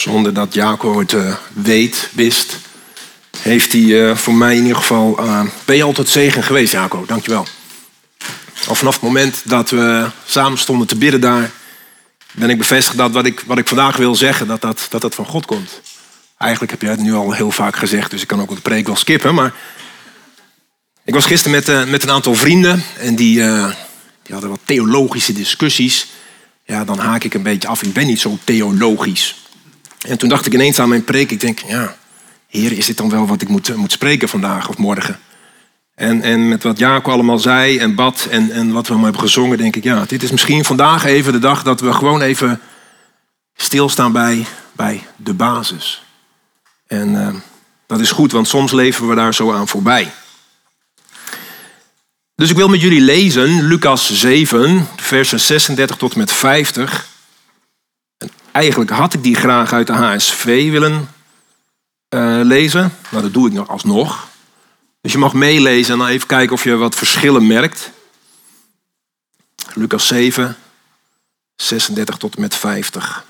zonder dat Jacob het uh, weet, wist, heeft hij uh, voor mij in ieder geval. Uh, ben je altijd zegen geweest, Jacob? Dankjewel. Al vanaf het moment dat we samen stonden te bidden daar, ben ik bevestigd dat wat ik, wat ik vandaag wil zeggen, dat dat, dat dat van God komt. Eigenlijk heb jij het nu al heel vaak gezegd, dus ik kan ook de preek wel skippen. Maar ik was gisteren met, met een aantal vrienden en die, die hadden wat theologische discussies. Ja, dan haak ik een beetje af. Ik ben niet zo theologisch. En toen dacht ik ineens aan mijn preek. Ik denk, ja, heer, is dit dan wel wat ik moet, moet spreken vandaag of morgen? En, en met wat Jaco allemaal zei en bad en, en wat we allemaal hebben gezongen, denk ik, ja, dit is misschien vandaag even de dag dat we gewoon even stilstaan bij, bij de basis. En uh, dat is goed, want soms leven we daar zo aan voorbij. Dus ik wil met jullie lezen Lucas 7, versen 36 tot en met 50. En eigenlijk had ik die graag uit de HSV willen uh, lezen, maar dat doe ik nog alsnog. Dus je mag meelezen en dan even kijken of je wat verschillen merkt. Lucas 7, 36 tot en met 50.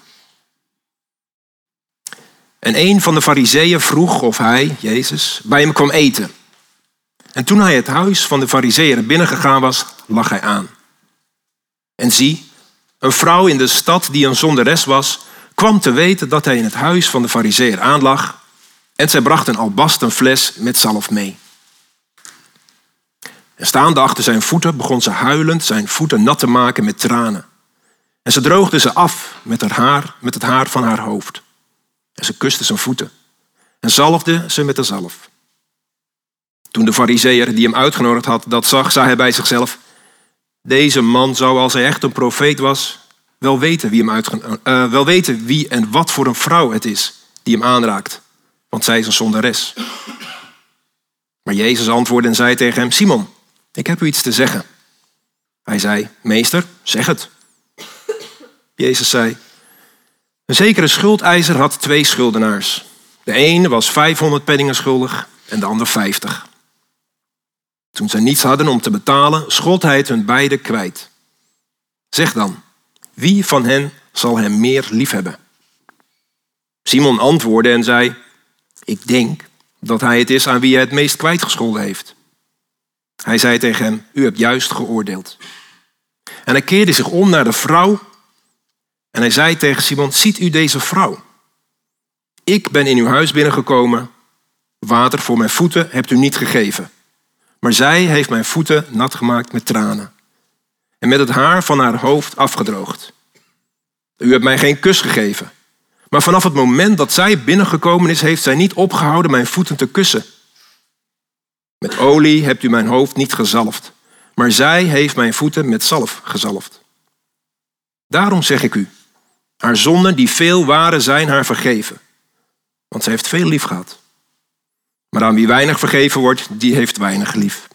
En een van de fariseeën vroeg of hij, Jezus, bij hem kwam eten. En toen hij het huis van de fariseeën binnengegaan was, lag hij aan. En zie, een vrouw in de stad die een zonderes was, kwam te weten dat hij in het huis van de fariseeën aanlag. En zij bracht een albasten fles met zalf mee. En staande achter zijn voeten begon ze huilend zijn voeten nat te maken met tranen. En ze droogde ze af met, haar haar, met het haar van haar hoofd. En ze kuste zijn voeten. En zalfde ze met de zalf. Toen de fariseer die hem uitgenodigd had dat zag, zei hij bij zichzelf... Deze man zou, als hij echt een profeet was, wel weten wie, hem uitgen uh, wel weten wie en wat voor een vrouw het is die hem aanraakt. Want zij is een zondares. Maar Jezus antwoordde en zei tegen hem, Simon, ik heb u iets te zeggen. Hij zei, meester, zeg het. Jezus zei, een zekere schuldeiser had twee schuldenaars. De ene was 500 penningen schuldig en de ander 50. Toen zij niets hadden om te betalen, schold hij het hun beiden kwijt. Zeg dan, wie van hen zal hem meer liefhebben? Simon antwoordde en zei, ik denk dat hij het is aan wie hij het meest kwijtgescholden heeft. Hij zei tegen hem, u hebt juist geoordeeld. En hij keerde zich om naar de vrouw en hij zei tegen Simon, ziet u deze vrouw? Ik ben in uw huis binnengekomen, water voor mijn voeten hebt u niet gegeven. Maar zij heeft mijn voeten nat gemaakt met tranen en met het haar van haar hoofd afgedroogd. U hebt mij geen kus gegeven. Maar vanaf het moment dat zij binnengekomen is, heeft zij niet opgehouden mijn voeten te kussen. Met olie hebt u mijn hoofd niet gezalfd, maar zij heeft mijn voeten met zalf gezalfd. Daarom zeg ik u, haar zonden die veel waren zijn haar vergeven, want zij heeft veel lief gehad. Maar aan wie weinig vergeven wordt, die heeft weinig lief.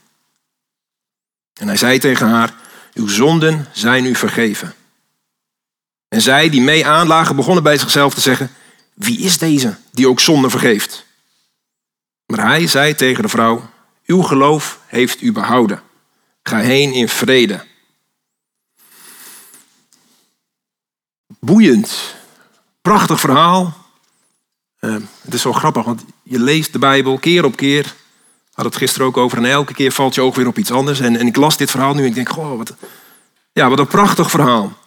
En hij zei tegen haar, uw zonden zijn u vergeven. En zij die mee aanlagen begonnen bij zichzelf te zeggen, wie is deze die ook zonde vergeeft? Maar hij zei tegen de vrouw, uw geloof heeft u behouden. Ga heen in vrede. Boeiend. Prachtig verhaal. Uh, het is zo grappig, want je leest de Bijbel keer op keer. Had het gisteren ook over. En elke keer valt je oog weer op iets anders. En, en ik las dit verhaal nu en ik denk, goh, wat, ja, wat een prachtig verhaal.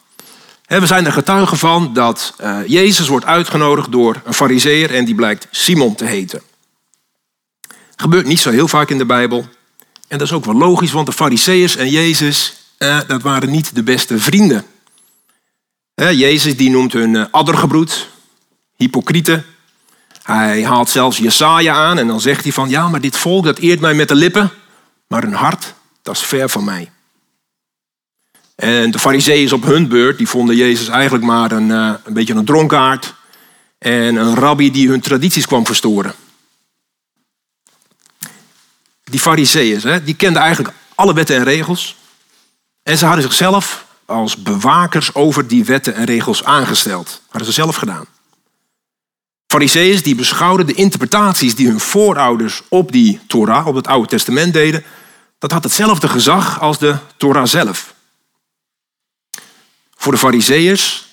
we zijn er getuigen van dat uh, Jezus wordt uitgenodigd door een fariseer en die blijkt Simon te heten. Gebeurt niet zo heel vaak in de Bijbel. En dat is ook wel logisch, want de Fariseeërs en Jezus, eh, dat waren niet de beste vrienden. Eh, Jezus die noemt hun eh, addergebroed, hypocrieten. Hij haalt zelfs Jesaja aan en dan zegt hij van, ja, maar dit volk dat eert mij met de lippen, maar hun hart, dat is ver van mij. En de fariseeërs op hun beurt, die vonden Jezus eigenlijk maar een, uh, een beetje een dronkaard en een rabbi die hun tradities kwam verstoren die fariseeën, die kenden eigenlijk alle wetten en regels. En ze hadden zichzelf als bewakers over die wetten en regels aangesteld. Hadden ze zelf gedaan. Fariseeën die beschouwden de interpretaties die hun voorouders op die Torah, op het Oude Testament deden, dat had hetzelfde gezag als de Torah zelf. Voor de Fariseeërs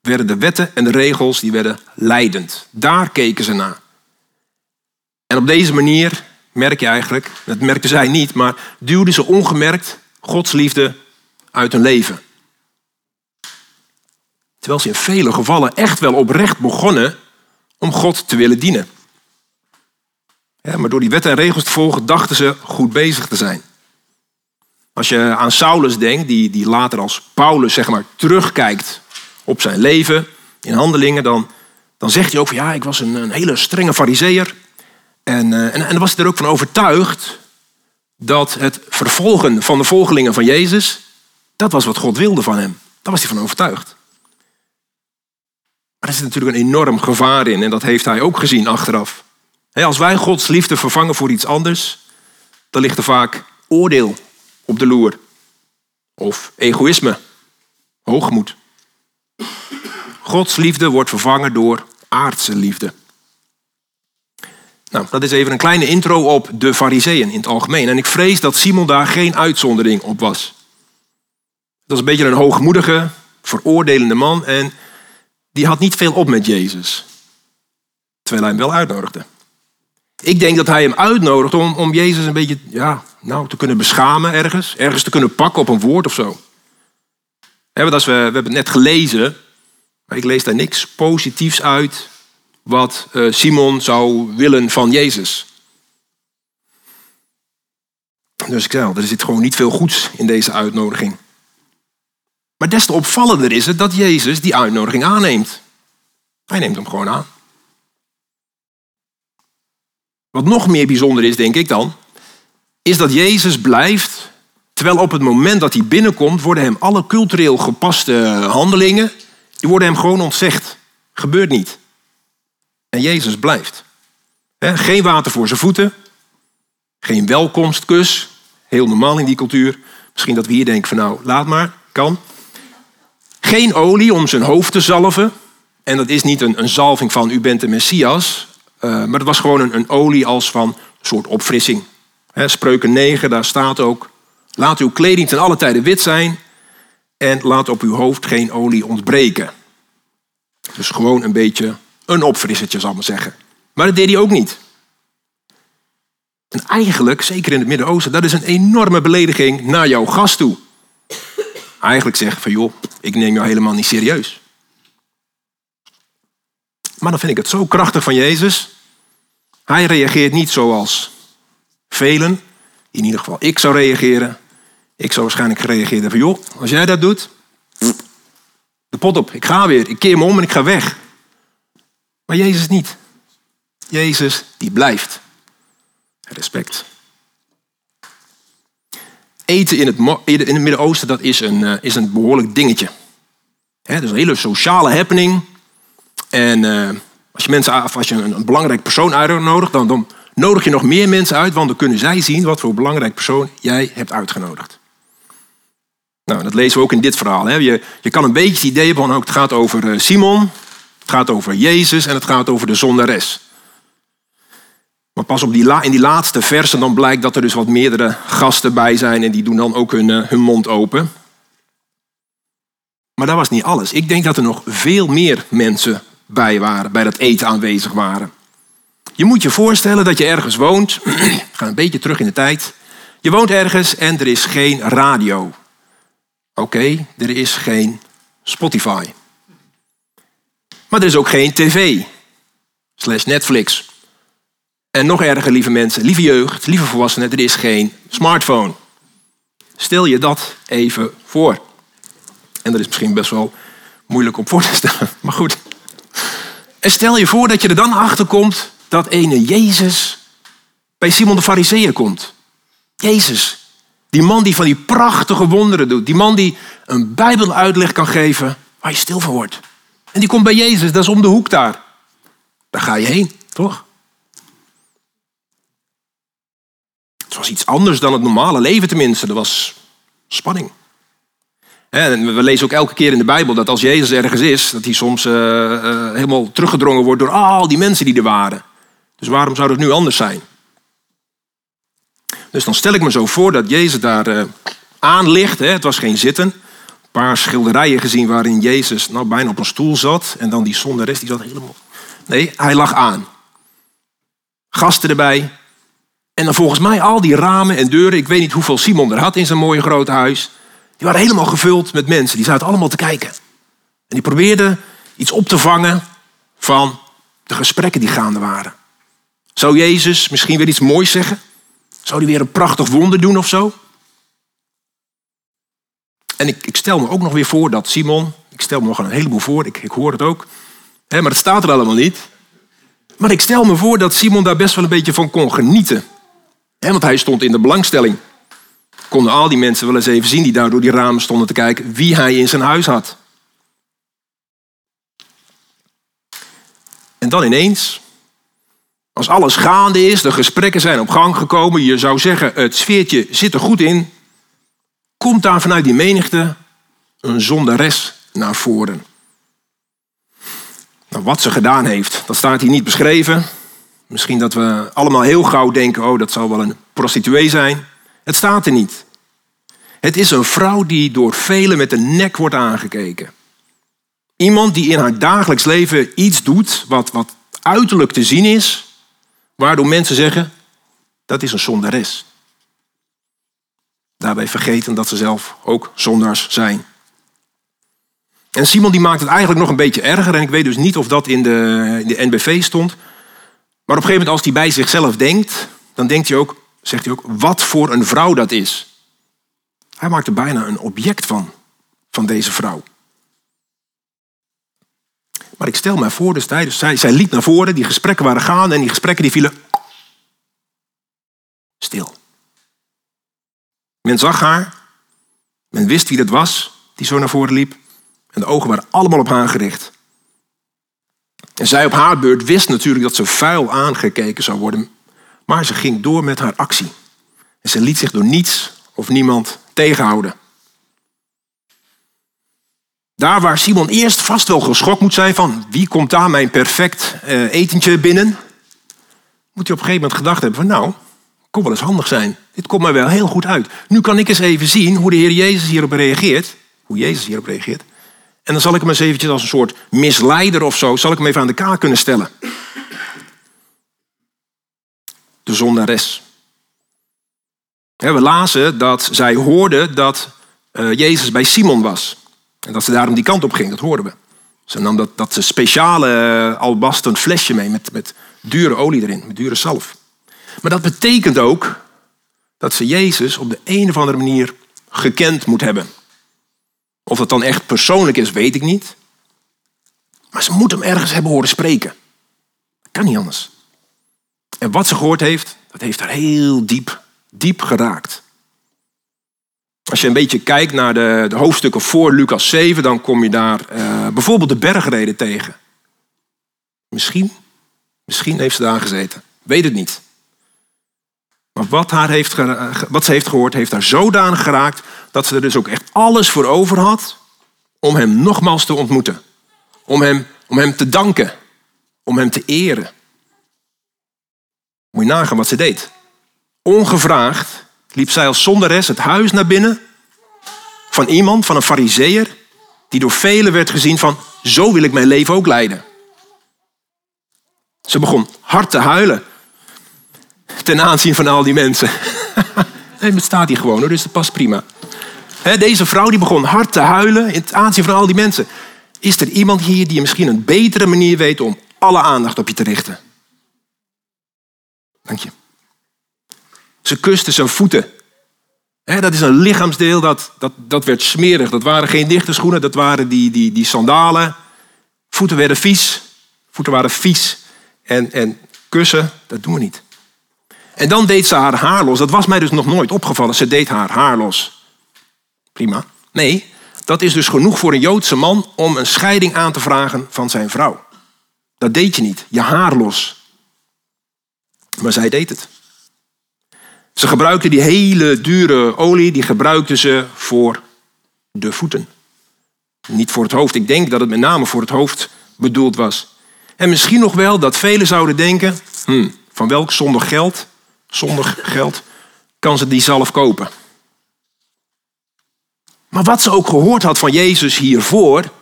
werden de wetten en de regels die werden leidend. Daar keken ze naar. En op deze manier merk je eigenlijk, dat merkten zij niet, maar duwden ze ongemerkt Gods liefde uit hun leven. Terwijl ze in vele gevallen echt wel oprecht begonnen om God te willen dienen. Ja, maar door die wetten en regels te volgen dachten ze goed bezig te zijn. Als je aan Saulus denkt, die, die later als Paulus zeg maar, terugkijkt op zijn leven in handelingen, dan, dan zegt hij ook van ja, ik was een, een hele strenge fariseer. En, uh, en, en dan was hij er ook van overtuigd dat het vervolgen van de volgelingen van Jezus, dat was wat God wilde van hem. Daar was hij van overtuigd. Maar er zit natuurlijk een enorm gevaar in en dat heeft hij ook gezien achteraf. Als wij Gods liefde vervangen voor iets anders, dan ligt er vaak oordeel op de loer. Of egoïsme, hoogmoed. Gods liefde wordt vervangen door aardse liefde. Nou, dat is even een kleine intro op de fariseeën in het algemeen. En ik vrees dat Simon daar geen uitzondering op was. Dat is een beetje een hoogmoedige, veroordelende man en die had niet veel op met Jezus. Terwijl hij hem wel uitnodigde. Ik denk dat hij hem uitnodigt om, om Jezus een beetje ja, nou, te kunnen beschamen ergens. Ergens te kunnen pakken op een woord of zo. we, we hebben het net gelezen, maar ik lees daar niks positiefs uit wat eh, Simon zou willen van Jezus. Dus ik zei er zit gewoon niet veel goeds in deze uitnodiging. Maar des te opvallender is het dat Jezus die uitnodiging aanneemt. Hij neemt hem gewoon aan. Wat nog meer bijzonder is, denk ik dan, is dat Jezus blijft, terwijl op het moment dat hij binnenkomt, worden hem alle cultureel gepaste handelingen, die worden hem gewoon ontzegd. Gebeurt niet. En Jezus blijft. geen water voor zijn voeten, geen welkomstkus, heel normaal in die cultuur. Misschien dat we hier denken van nou, laat maar, kan. Geen olie om zijn hoofd te zalven. En dat is niet een, een zalving van u bent de Messias. Uh, maar het was gewoon een, een, olie als van een soort opfrissing. Spreuken 9, daar staat ook. Laat uw kleding ten alle tijde wit zijn. En laat op uw hoofd geen olie ontbreken. Dus gewoon een beetje een opfrissertje, zal ik maar zeggen. Maar dat deed hij ook niet. En eigenlijk, zeker in het Midden-Oosten, dat is een enorme belediging naar jouw gast toe. Eigenlijk zeggen van joh, ik neem jou helemaal niet serieus. Maar dan vind ik het zo krachtig van Jezus. Hij reageert niet zoals velen, in ieder geval ik zou reageren. Ik zou waarschijnlijk gereageerd hebben van joh, als jij dat doet, de pot op, ik ga weer, ik keer me om en ik ga weg. Maar Jezus niet. Jezus die blijft. Respect. Eten in het, in het Midden-Oosten dat is een, eh, is een behoorlijk dingetje. dat is een hele sociale happening. En uh, als je, mensen, als je een, belangrijk persoon uitnodigt, dan, dan nodig je nog meer mensen uit, want dan kunnen zij zien wat voor belangrijk persoon jij hebt uitgenodigd. Nou, dat lezen we ook in dit verhaal. Hè. Je, je kan een beetje het idee hebben van ook, het gaat over eh, Simon, het gaat over Jezus en het gaat over de zondares. Maar pas op die in die laatste versen dan blijkt dat er dus wat meerdere gasten bij zijn en die doen dan ook hun, eh, hun mond open. Maar dat was niet alles. Ik denk dat er nog veel meer mensen bij waren, bij dat eten aanwezig waren. Je moet je voorstellen dat je ergens woont. ga een beetje terug in de tijd. Je woont ergens en er is geen radio. Oké, er is geen Spotify. Maar er is ook geen tv. Slash Netflix. En nog erger, lieve mensen, lieve jeugd, lieve volwassenen, er is geen smartphone. Stel je dat even voor. En dat is misschien best wel moeilijk op voor te stellen. Maar goed. En stel je voor dat je er dan achter komt dat ene Jezus bij Simon de Fariseeër komt. Jezus. Die man die van die prachtige wonderen doet. Die man die een Bijbeluitleg kan geven waar je stil van wordt. En die komt bij Jezus, dat is om de hoek daar. Daar ga je heen, toch? Was iets anders dan het normale leven tenminste. Er was spanning. En we lezen ook elke keer in de Bijbel dat als Jezus ergens is, dat hij soms uh, uh, helemaal teruggedrongen wordt door al die mensen die er waren. Dus waarom zou dat nu anders zijn? Dus dan stel ik me zo voor dat Jezus daar uh, aan ligt. Hè, het was geen zitten. paar schilderijen gezien waarin Jezus nou bijna op een stoel zat. En dan die zonderes, die zat helemaal... Nee, hij lag aan. Gasten erbij. En dan volgens mij al die ramen en deuren. Ik weet niet hoeveel Simon er had in zijn mooie grote huis. Die waren helemaal gevuld met mensen. Die zaten allemaal te kijken. En die probeerden iets op te vangen van de gesprekken die gaande waren. Zou Jezus misschien weer iets moois zeggen? Zou hij weer een prachtig wonder doen of zo? En ik, ik, stel me ook nog weer voor dat Simon, ik stel me nog een heleboel voor, ik, ik hoor het ook, hè, maar het staat er allemaal niet. Maar ik stel me voor dat Simon daar best wel een beetje van kon genieten. Want hij stond in de belangstelling. Konden al die mensen wel eens even zien die daar door die ramen stonden te kijken wie hij in zijn huis had. En dan ineens, als alles gaande is, de gesprekken zijn op gang gekomen, je zou zeggen het sfeertje zit er goed in, komt daar vanuit die menigte een zondares naar voren. Nou, wat ze gedaan heeft, dat staat hier niet beschreven. Misschien dat we allemaal heel gauw denken, oh dat zal wel een prostituee zijn. Het staat er niet. Het is een vrouw die door velen met de nek wordt aangekeken. Iemand die in haar dagelijks leven iets doet wat, wat uiterlijk te zien is, waardoor mensen zeggen, dat is een zondares. Daarbij vergeten dat ze zelf ook zondaars zijn. En Simon die maakt het eigenlijk nog een beetje erger. En ik weet dus niet of dat in de, in de NBV stond. Maar op een gegeven moment als hij bij zichzelf denkt, dan denkt hij ook, zegt hij ook, wat voor een vrouw dat is. Hij maakt er bijna een object van, van deze vrouw. Maar ik stel me voor, dus tijdens, zij, zij liep naar voren, die gesprekken waren gaande en die gesprekken die vielen stil. Men zag haar, men wist wie dat was die zo naar voren liep en de ogen waren allemaal op haar gericht. En zij op haar beurt wist natuurlijk dat ze vuil aangekeken zou worden, maar ze ging door met haar actie. En ze liet zich door niets of niemand tegenhouden. Daar waar Simon eerst vast wel geschokt moet zijn van wie komt daar mijn perfect uh, etentje binnen, moet hij op een gegeven moment gedacht hebben van nou, kon wel eens handig zijn. Dit komt mij wel heel goed uit. Nu kan ik eens even zien hoe de Heer Jezus hierop reageert. Hoe Jezus hierop reageert. En dan zal ik hem eens eventjes als een soort misleider of zo, zal ik hem even aan de kaak kunnen stellen. De zondares. We lazen dat zij hoorde dat eh, Jezus bij Simon was. En dat ze daarom die kant op ging, dat hoorden we. Ze nam dat, dat speciale uh, albasten flesje mee met, met dure olie erin, met dure zalf. Maar dat betekent ook dat ze Jezus op de een of andere manier gekend moet hebben. Of dat dan echt persoonlijk is, weet ik niet. Maar ze moet hem ergens hebben horen spreken. Kan niet anders. En wat ze gehoord heeft, dat heeft haar heel diep, diep geraakt. Als je een beetje kijkt naar de, hoofdstukken voor Lucas 7, dan kom je daar uh, bijvoorbeeld de bergreden tegen. Misschien, misschien heeft ze daar gezeten. Weet het niet. Maar wat, haar heeft, wat ze heeft gehoord, heeft haar zodanig geraakt dat ze er dus ook echt alles voor over had om hem nogmaals te ontmoeten. Om hem, om hem te danken. Om hem te eren. Moet je nagaan wat ze deed. Ongevraagd liep zij als zonderes het huis naar binnen van iemand, van een fariseer, die door velen werd gezien van zo wil ik mijn leven ook leiden. Ze begon hard te huilen ten aanzien van al die mensen. nee, het staat hier gewoon dus dat past prima. Deze vrouw die begon hard te huilen in het aanzien van al die mensen. Is er iemand hier die misschien een betere manier weet om alle aandacht op je te richten? Dank je. Ze kuste zijn voeten. dat is een lichaamsdeel dat, dat, dat werd smerig. Dat waren geen dichte schoenen, dat waren die, die, die sandalen. Voeten werden vies. Voeten waren vies. En, en kussen, dat doen we niet. En dan deed ze haar haar los. Dat was mij dus nog nooit opgevallen. Ze deed haar haar los. Prima. Nee, dat is dus genoeg voor een Joodse man om een scheiding aan te vragen van zijn vrouw. Dat deed je niet. Je haar los. Maar zij deed het. Ze gebruikte die hele dure olie, die gebruikte ze voor de voeten. Niet voor het hoofd. Ik denk dat het met name voor het hoofd bedoeld was. En misschien nog wel dat velen zouden denken, hmm, van welk zonder geld zonder geld, kan ze die zelf kopen. Maar wat ze ook gehoord had van Jezus hiervoor,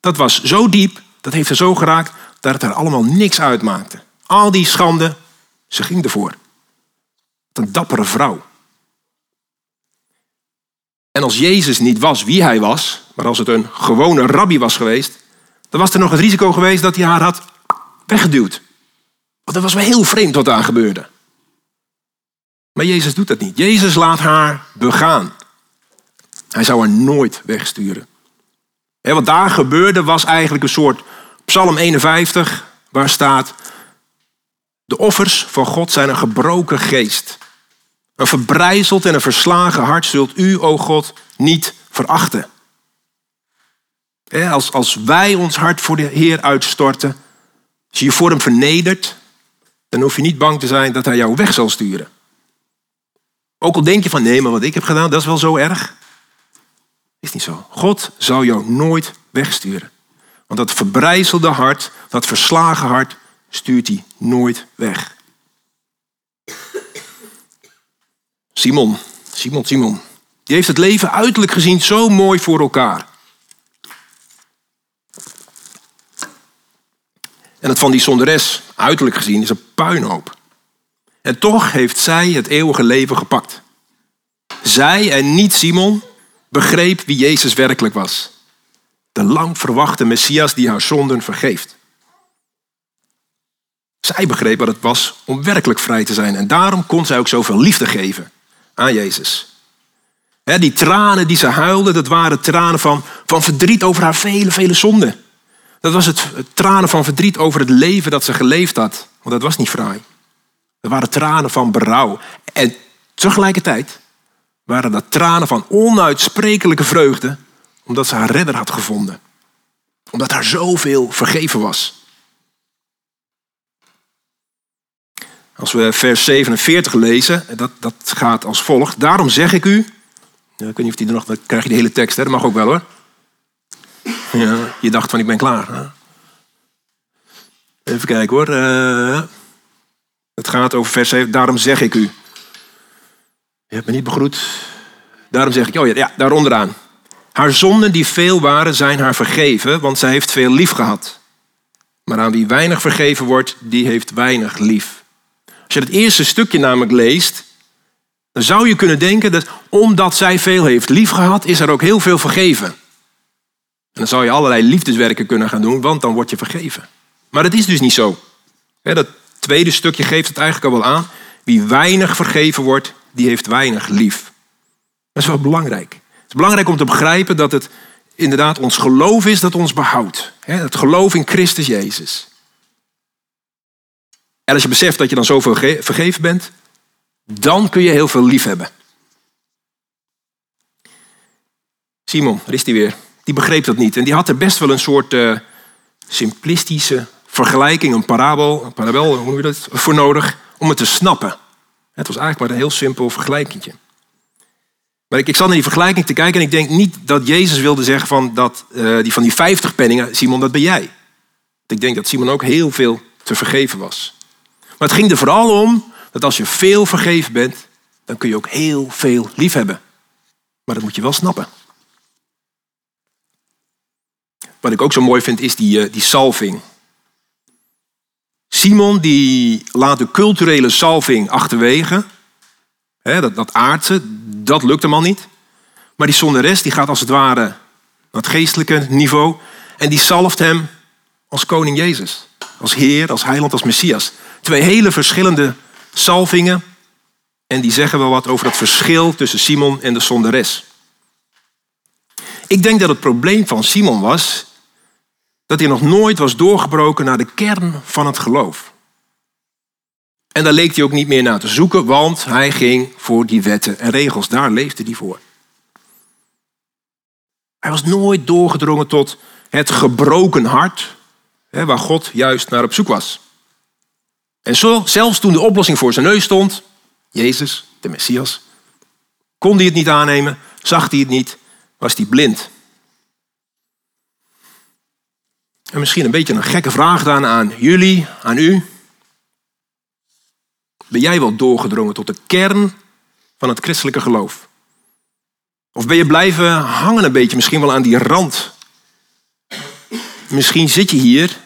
dat was zo diep, dat heeft haar zo geraakt, dat het er allemaal niks uitmaakte. Al die schande, ze ging ervoor. Een dappere vrouw. En als Jezus niet was wie hij was, maar als het een gewone rabbi was geweest, dan was er nog het risico geweest dat hij haar had weggeduwd. Want dat was wel heel vreemd wat daar gebeurde. Maar Jezus doet dat niet. Jezus laat haar begaan. Hij zou haar nooit wegsturen. wat daar gebeurde was eigenlijk een soort Psalm 51, waar staat: De offers van God zijn een gebroken geest. Een verbrijzeld en een verslagen hart zult u, o God, niet verachten. Als, als wij ons hart voor de Heer uitstorten, als je je voor hem vernedert, dan hoef je niet bang te zijn dat hij jou weg zal sturen. Ook al denk je van nee, maar wat ik heb gedaan, dat is wel zo erg. Is niet zo. God zal jou nooit wegsturen. Want dat verbrijzelde hart, dat verslagen hart, stuurt hij nooit weg. Simon, Simon, Simon. Die heeft het leven uiterlijk gezien zo mooi voor elkaar. En het van die zonderes, uiterlijk gezien, is een puinhoop. En toch heeft zij het eeuwige leven gepakt. Zij en niet Simon begreep wie Jezus werkelijk was. De lang verwachte Messias die haar zonden vergeeft. Zij begreep wat het was om werkelijk vrij te zijn. En daarom kon zij ook zoveel liefde geven aan Jezus. die tranen die ze huilde, dat waren tranen van, van verdriet over haar vele, vele zonden. Dat was het, het tranen van verdriet over het leven dat ze geleefd had. Want dat was niet fraai. Dat waren tranen van berouw. En tegelijkertijd waren dat tranen van onuitsprekelijke vreugde, omdat ze haar redder had gevonden. Omdat haar zoveel vergeven was. Als we vers 47 lezen, dat, dat gaat als volgt. Daarom zeg ik u. Ik weet niet of die er nog. Dan krijg je de hele tekst, hè? dat mag ook wel hoor. Ja, je dacht van ik ben klaar. Hè? Even kijken hoor. Uh, het gaat over vers 7. Daarom zeg ik u. Je hebt me niet begroet. Daarom zeg ik, oh ja, ja daar onderaan. Haar zonden die veel waren, zijn haar vergeven, want zij heeft veel lief gehad. Maar aan wie weinig vergeven wordt, die heeft weinig lief. Als je het eerste stukje namelijk leest, dan zou je kunnen denken dat omdat zij veel heeft lief gehad, is er ook heel veel vergeven. En dan zou je allerlei liefdeswerken kunnen gaan doen, want dan word je vergeven. Maar dat is dus niet zo. Dat tweede stukje geeft het eigenlijk al wel aan. Wie weinig vergeven wordt, die heeft weinig lief. Dat is wel belangrijk. Het is belangrijk om te begrijpen dat het inderdaad ons geloof is dat ons behoudt. Het geloof in Christus Jezus. En als je beseft dat je dan zoveel vergeven bent, dan kun je heel veel lief hebben. Simon, daar is hij weer. Die begreep dat niet. En die had er best wel een soort uh, simplistische vergelijking, een parabel, een parabel, hoe noem je dat, voor nodig om het te snappen. Het was eigenlijk maar een heel simpel vergelijkingje. Maar ik, ik zat naar die vergelijking te kijken en ik denk niet dat Jezus wilde zeggen van, dat, uh, die, van die 50 penningen, Simon, dat ben jij. Ik denk dat Simon ook heel veel te vergeven was. Maar het ging er vooral om dat als je veel vergeven bent, dan kun je ook heel veel lief hebben. Maar dat moet je wel snappen. Wat ik ook zo mooi vind is die, uh, die salving. Simon die laat de culturele salving achterwege. dat, dat aardse, dat lukt hem al niet. Maar die zonderes die gaat als het ware naar het geestelijke niveau. En die salft hem als koning Jezus. Als Heer, als Heiland, als Messias. Twee hele verschillende salvingen. En die zeggen wel wat over het verschil tussen Simon en de zonderes. Ik denk dat het probleem van Simon was dat hij nog nooit was doorgebroken naar de kern van het geloof. En daar leek hij ook niet meer naar te zoeken, want hij ging voor die wetten en regels. Daar leefde hij voor. Hij was nooit doorgedrongen tot het gebroken hart, waar God juist naar op zoek was. En zo, zelfs toen de oplossing voor zijn neus stond, Jezus, de Messias, kon hij het niet aannemen, zag hij het niet, was hij blind. En misschien een beetje een gekke vraag dan aan jullie, aan u. Ben jij wel doorgedrongen tot de kern van het christelijke geloof? Of ben je blijven hangen een beetje, misschien wel aan die rand? Misschien zit je hier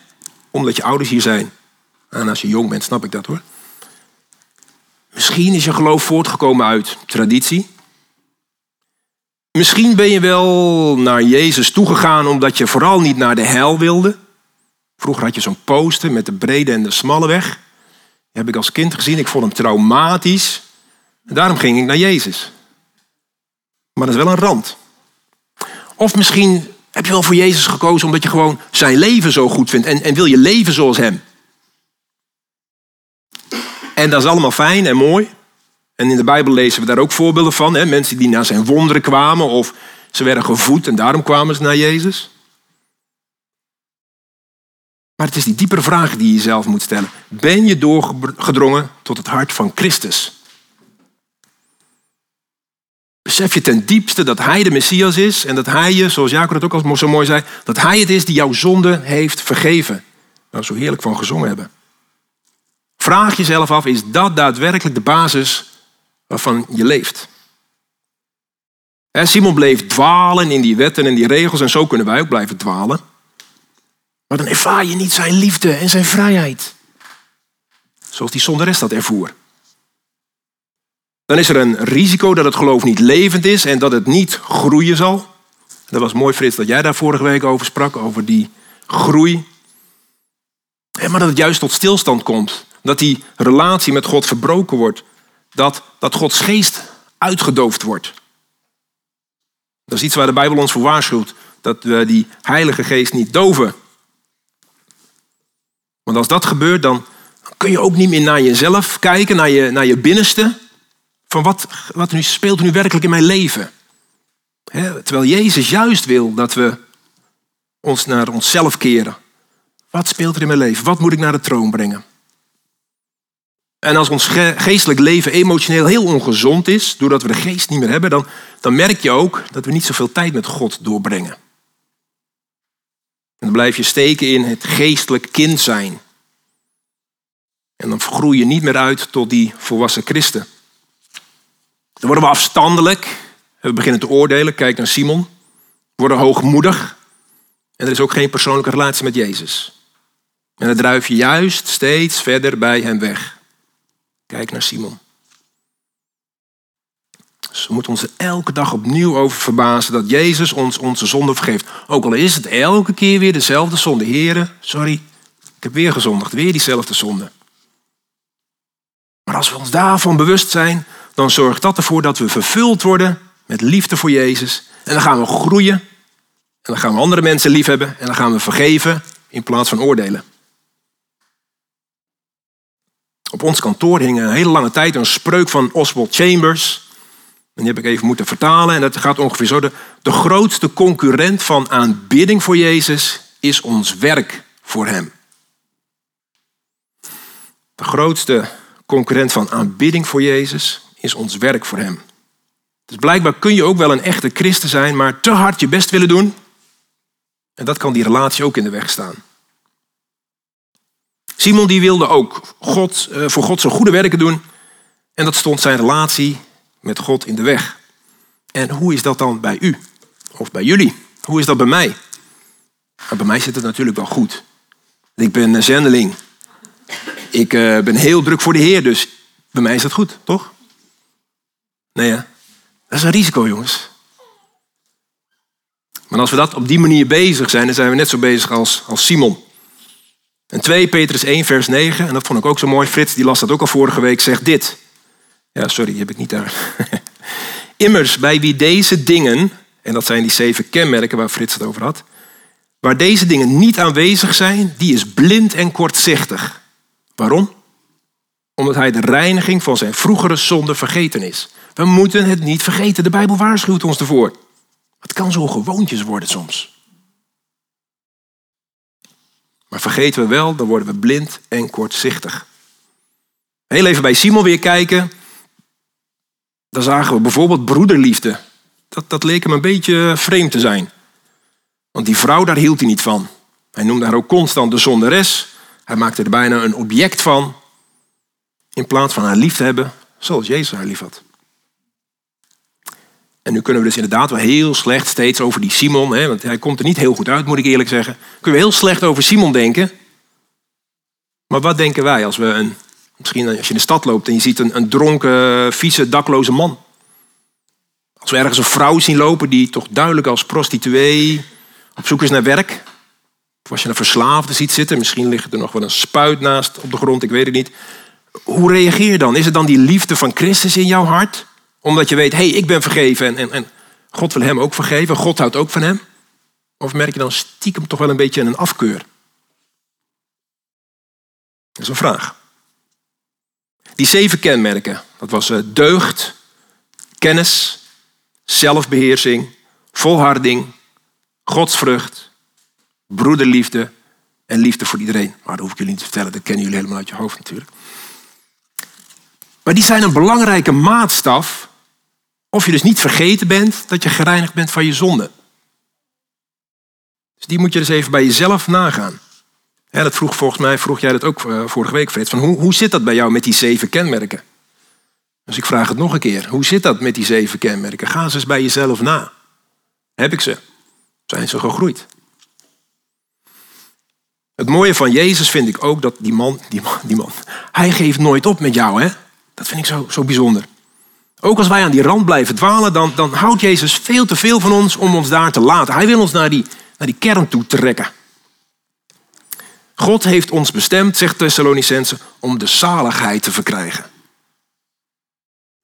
omdat je ouders hier zijn. En als je jong bent, snap ik dat hoor. Misschien is je geloof voortgekomen uit traditie. Misschien ben je wel naar Jezus toegegaan omdat je vooral niet naar de hel wilde. Vroeger had je zo'n poster met de brede en de smalle weg. Heb ik als kind gezien. Ik vond hem traumatisch. En daarom ging ik naar Jezus. Maar dat is wel een rand. Of misschien heb je wel voor Jezus gekozen omdat je gewoon zijn leven zo goed vindt en, en wil je leven zoals hem. En dat is allemaal fijn en mooi. En in de Bijbel lezen we daar ook voorbeelden van. Hè? Mensen die naar zijn wonderen kwamen of ze werden gevoed en daarom kwamen ze naar Jezus. Maar het is die diepere vraag die je jezelf moet stellen. Ben je doorgedrongen tot het hart van Christus? Besef je ten diepste dat Hij de Messias is en dat Hij je, zoals Jacob het ook al zo mooi zei, dat Hij het is die jouw zonde heeft vergeven. Nou, zo heerlijk van gezongen hebben. Vraag jezelf af, is dat daadwerkelijk de basis waarvan je leeft? Simon bleef dwalen in die wetten en die regels en zo kunnen wij ook blijven dwalen. Maar dan ervaar je niet zijn liefde en zijn vrijheid. Zoals die zonderes dat ervoer. Dan is er een risico dat het geloof niet levend is en dat het niet groeien zal. Dat was mooi, Frits, dat jij daar vorige week over sprak, over die groei. Maar dat het juist tot stilstand komt. Dat die relatie met God verbroken wordt. Dat, dat Gods geest uitgedoofd wordt. Dat is iets waar de Bijbel ons voor waarschuwt. Dat we die Heilige Geest niet doven. Want als dat gebeurt, dan kun je ook niet meer naar jezelf kijken, naar je, naar je binnenste. Van wat, wat nu speelt nu werkelijk in mijn leven? terwijl Jezus juist wil dat we ons naar onszelf keren. Wat speelt er in mijn leven? Wat moet ik naar de troon brengen? En als ons geestelijk leven emotioneel heel ongezond is, doordat we de geest niet meer hebben, dan, dan merk je ook dat we niet zoveel tijd met God doorbrengen. En dan blijf je steken in het geestelijk kind zijn. En dan groei je niet meer uit tot die volwassen christen. Dan worden we afstandelijk. We beginnen te oordelen. Kijk naar Simon. Worden hoogmoedig. En er is ook geen persoonlijke relatie met Jezus. En dan druif je juist steeds verder bij hem weg. Kijk naar Simon. Dus we moeten ons er elke dag opnieuw over verbazen dat Jezus ons onze zonde vergeeft. Ook al is het elke keer weer dezelfde zonde. Heren, sorry, ik heb weer gezondigd, weer diezelfde zonde. Maar als we ons daarvan bewust zijn, dan zorgt dat ervoor dat we vervuld worden met liefde voor Jezus. En dan gaan we groeien. En dan gaan we andere mensen liefhebben. En dan gaan we vergeven in plaats van oordelen. Op ons kantoor hing een hele lange tijd een spreuk van Oswald Chambers. Die heb ik even moeten vertalen. En dat gaat ongeveer zo. De, de grootste concurrent van aanbidding voor Jezus is ons werk voor Hem. De grootste concurrent van aanbidding voor Jezus is ons werk voor Hem. Dus blijkbaar kun je ook wel een echte christen zijn, maar te hard je best willen doen. En dat kan die relatie ook in de weg staan. Simon die wilde ook God, eh, voor God zijn goede werken doen. En dat stond zijn relatie met God in de weg. En hoe is dat dan bij u? Of bij jullie? Hoe is dat bij mij? Nou, bij mij zit het natuurlijk wel goed. Ik ben een zendeling. Ik uh, ben heel druk voor de Heer, dus bij mij is dat goed, toch? Nee, ja. Dat is een risico, jongens. Maar als we dat op die manier bezig zijn, dan zijn we net zo bezig als, als Simon. En 2 Petrus 1, vers 9, en dat vond ik ook zo mooi. Frits, die las dat ook al vorige week, zegt dit. Ja, sorry, heb ik niet daar. Immers, bij wie deze dingen, en dat zijn die zeven kenmerken waar Frits het over had, waar deze dingen niet aanwezig zijn, die is blind en kortzichtig. Waarom? Omdat hij de reiniging van zijn vroegere zonde vergeten is. We moeten het niet vergeten. De Bijbel waarschuwt ons ervoor. Het kan zo gewoontjes worden soms. Maar vergeten we wel, dan worden we blind en kortzichtig. Heel even bij Simon weer kijken. Dan zagen we bijvoorbeeld broederliefde. Dat, dat leek hem een beetje vreemd te zijn. Want die vrouw, daar hield hij niet van. Hij noemde haar ook constant de zonderes. Hij maakte er bijna een object van. In plaats van haar lief te hebben, zoals Jezus haar lief had. En nu kunnen we dus inderdaad wel heel slecht steeds over die Simon, hè, want hij komt er niet heel goed uit, moet ik eerlijk zeggen. Kunnen we heel slecht over Simon denken. Maar wat denken wij als we een, misschien als je in de stad loopt en je ziet een, een dronken, vieze, dakloze man? Als we ergens een vrouw zien lopen die toch duidelijk als prostituee op zoek is naar werk. Of als je een verslaafde ziet zitten, misschien ligt er nog wel een spuit naast op de grond, ik weet het niet. Hoe reageer je dan? Is het dan die liefde van Christus in jouw hart? Omdat je weet, hé, hey, ik ben vergeven en, en, en God wil hem ook vergeven. God houdt ook van hem. Of merk je dan stiekem toch wel een beetje een afkeur? Dat is een vraag. Die zeven kenmerken, dat was eh, deugd, kennis, zelfbeheersing, volharding, godsvrucht, broederliefde en liefde voor iedereen. Maar dat hoef ik jullie niet te vertellen, dat kennen jullie helemaal uit je hoofd natuurlijk. Maar die zijn een belangrijke maatstaf of je dus niet vergeten bent dat je gereinigd bent van je zonde. Dus die moet je dus even bij jezelf nagaan. Ja, dat vroeg volgens mij, vroeg jij dat ook eh, vorige week, Frits. Van hoe, hoe zit dat bij jou met die zeven kenmerken? Dus ik vraag het nog een keer. Hoe zit dat met die zeven kenmerken? Ga ze eens bij jezelf na. Heb ik ze? Zijn ze gegroeid? Het mooie van Jezus vind ik ook dat die man, die man, die man, hij geeft nooit op met jou. Hè? Dat vind ik zo, zo bijzonder. Ook als wij aan die rand blijven dwalen, dan, dan houdt Jezus veel te veel van ons om ons daar te laten. Hij wil ons naar die, naar die kern toe trekken. God heeft ons bestemd, zegt Thessalonicense, om de zaligheid te verkrijgen.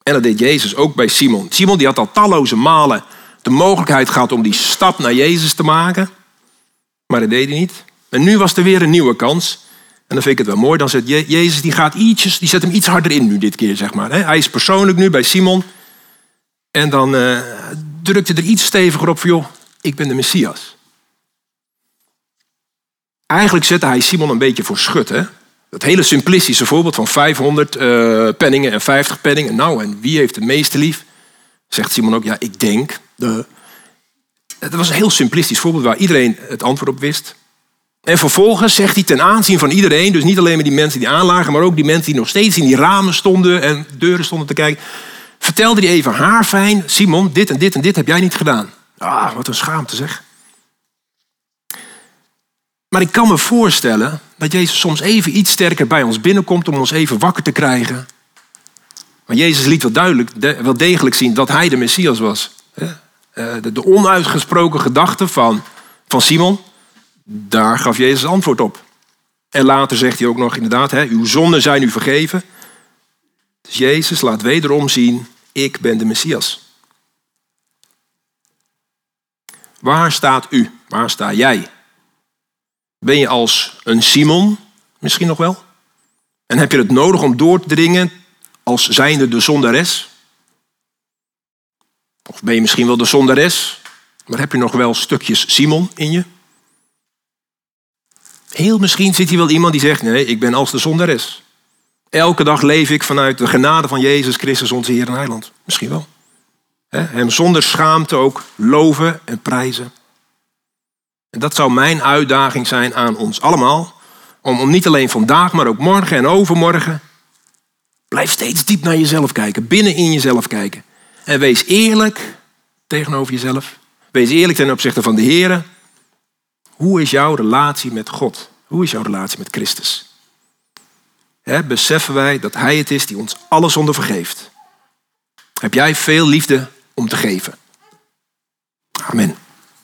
En dat deed Jezus ook bij Simon. Simon die had al talloze malen de mogelijkheid gehad om die stap naar Jezus te maken. Maar dat deed hij niet. En nu was er weer een nieuwe kans. En dan vind ik het wel mooi. Dan zet Jezus, die gaat ietsjes, die zet hem iets harder in nu dit keer, zeg maar. Hij is persoonlijk nu bij Simon. En dan uh, drukt hij er iets steviger op van, joh, ik ben de Messias. Eigenlijk zette hij Simon een beetje voor schut, hè. Dat hele simplistische voorbeeld van 500 uh, eh, penningen en 50 penningen. Nou, en wie heeft het meeste lief? Zegt Simon ook, ja, ik denk. De... Het was een heel simplistisch voorbeeld waar iedereen het antwoord op wist. En vervolgens zegt hij ten aanzien van iedereen, dus niet alleen maar die mensen die aanlagen, maar ook die mensen die nog steeds in die ramen stonden en deuren stonden te kijken, vertelde hij even haarfijn, Simon, dit en dit en dit heb jij niet gedaan. Ah, wat een schaamte zeg. Maar ik kan me voorstellen dat Jezus soms even iets sterker bij ons binnenkomt om ons even wakker te krijgen. Maar Jezus liet wel duidelijk, wel degelijk zien dat hij de Messias was. Eh, de onuitgesproken gedachte van, van Simon, daar gaf Jezus antwoord op. En later zegt hij ook nog inderdaad, hè, uw zonden zijn u vergeven. Dus Jezus laat wederom zien, ik ben de Messias. Waar staat u? Waar sta jij? Ben je als een Simon misschien nog wel? En heb je het nodig om door te dringen als zijnde de zondares? Of ben je misschien wel de zondares, maar heb je nog wel stukjes Simon in je? Heel misschien zit hier wel iemand die zegt: Nee, ik ben als de zondares. Elke dag leef ik vanuit de genade van Jezus Christus, onze Heer en Heiland. Misschien wel. Hem zonder schaamte ook loven en prijzen. En dat zou mijn uitdaging zijn aan ons allemaal. Om, om niet alleen vandaag, maar ook morgen en overmorgen. Blijf steeds diep naar jezelf kijken, binnen in jezelf kijken. En wees eerlijk tegenover jezelf. Wees eerlijk ten opzichte van de Heer. Hoe is jouw relatie met God? Hoe is jouw relatie met Christus? beseffen wij dat Hij het is die ons alles zonder vergeeft? Heb jij veel liefde om te geven? Amen.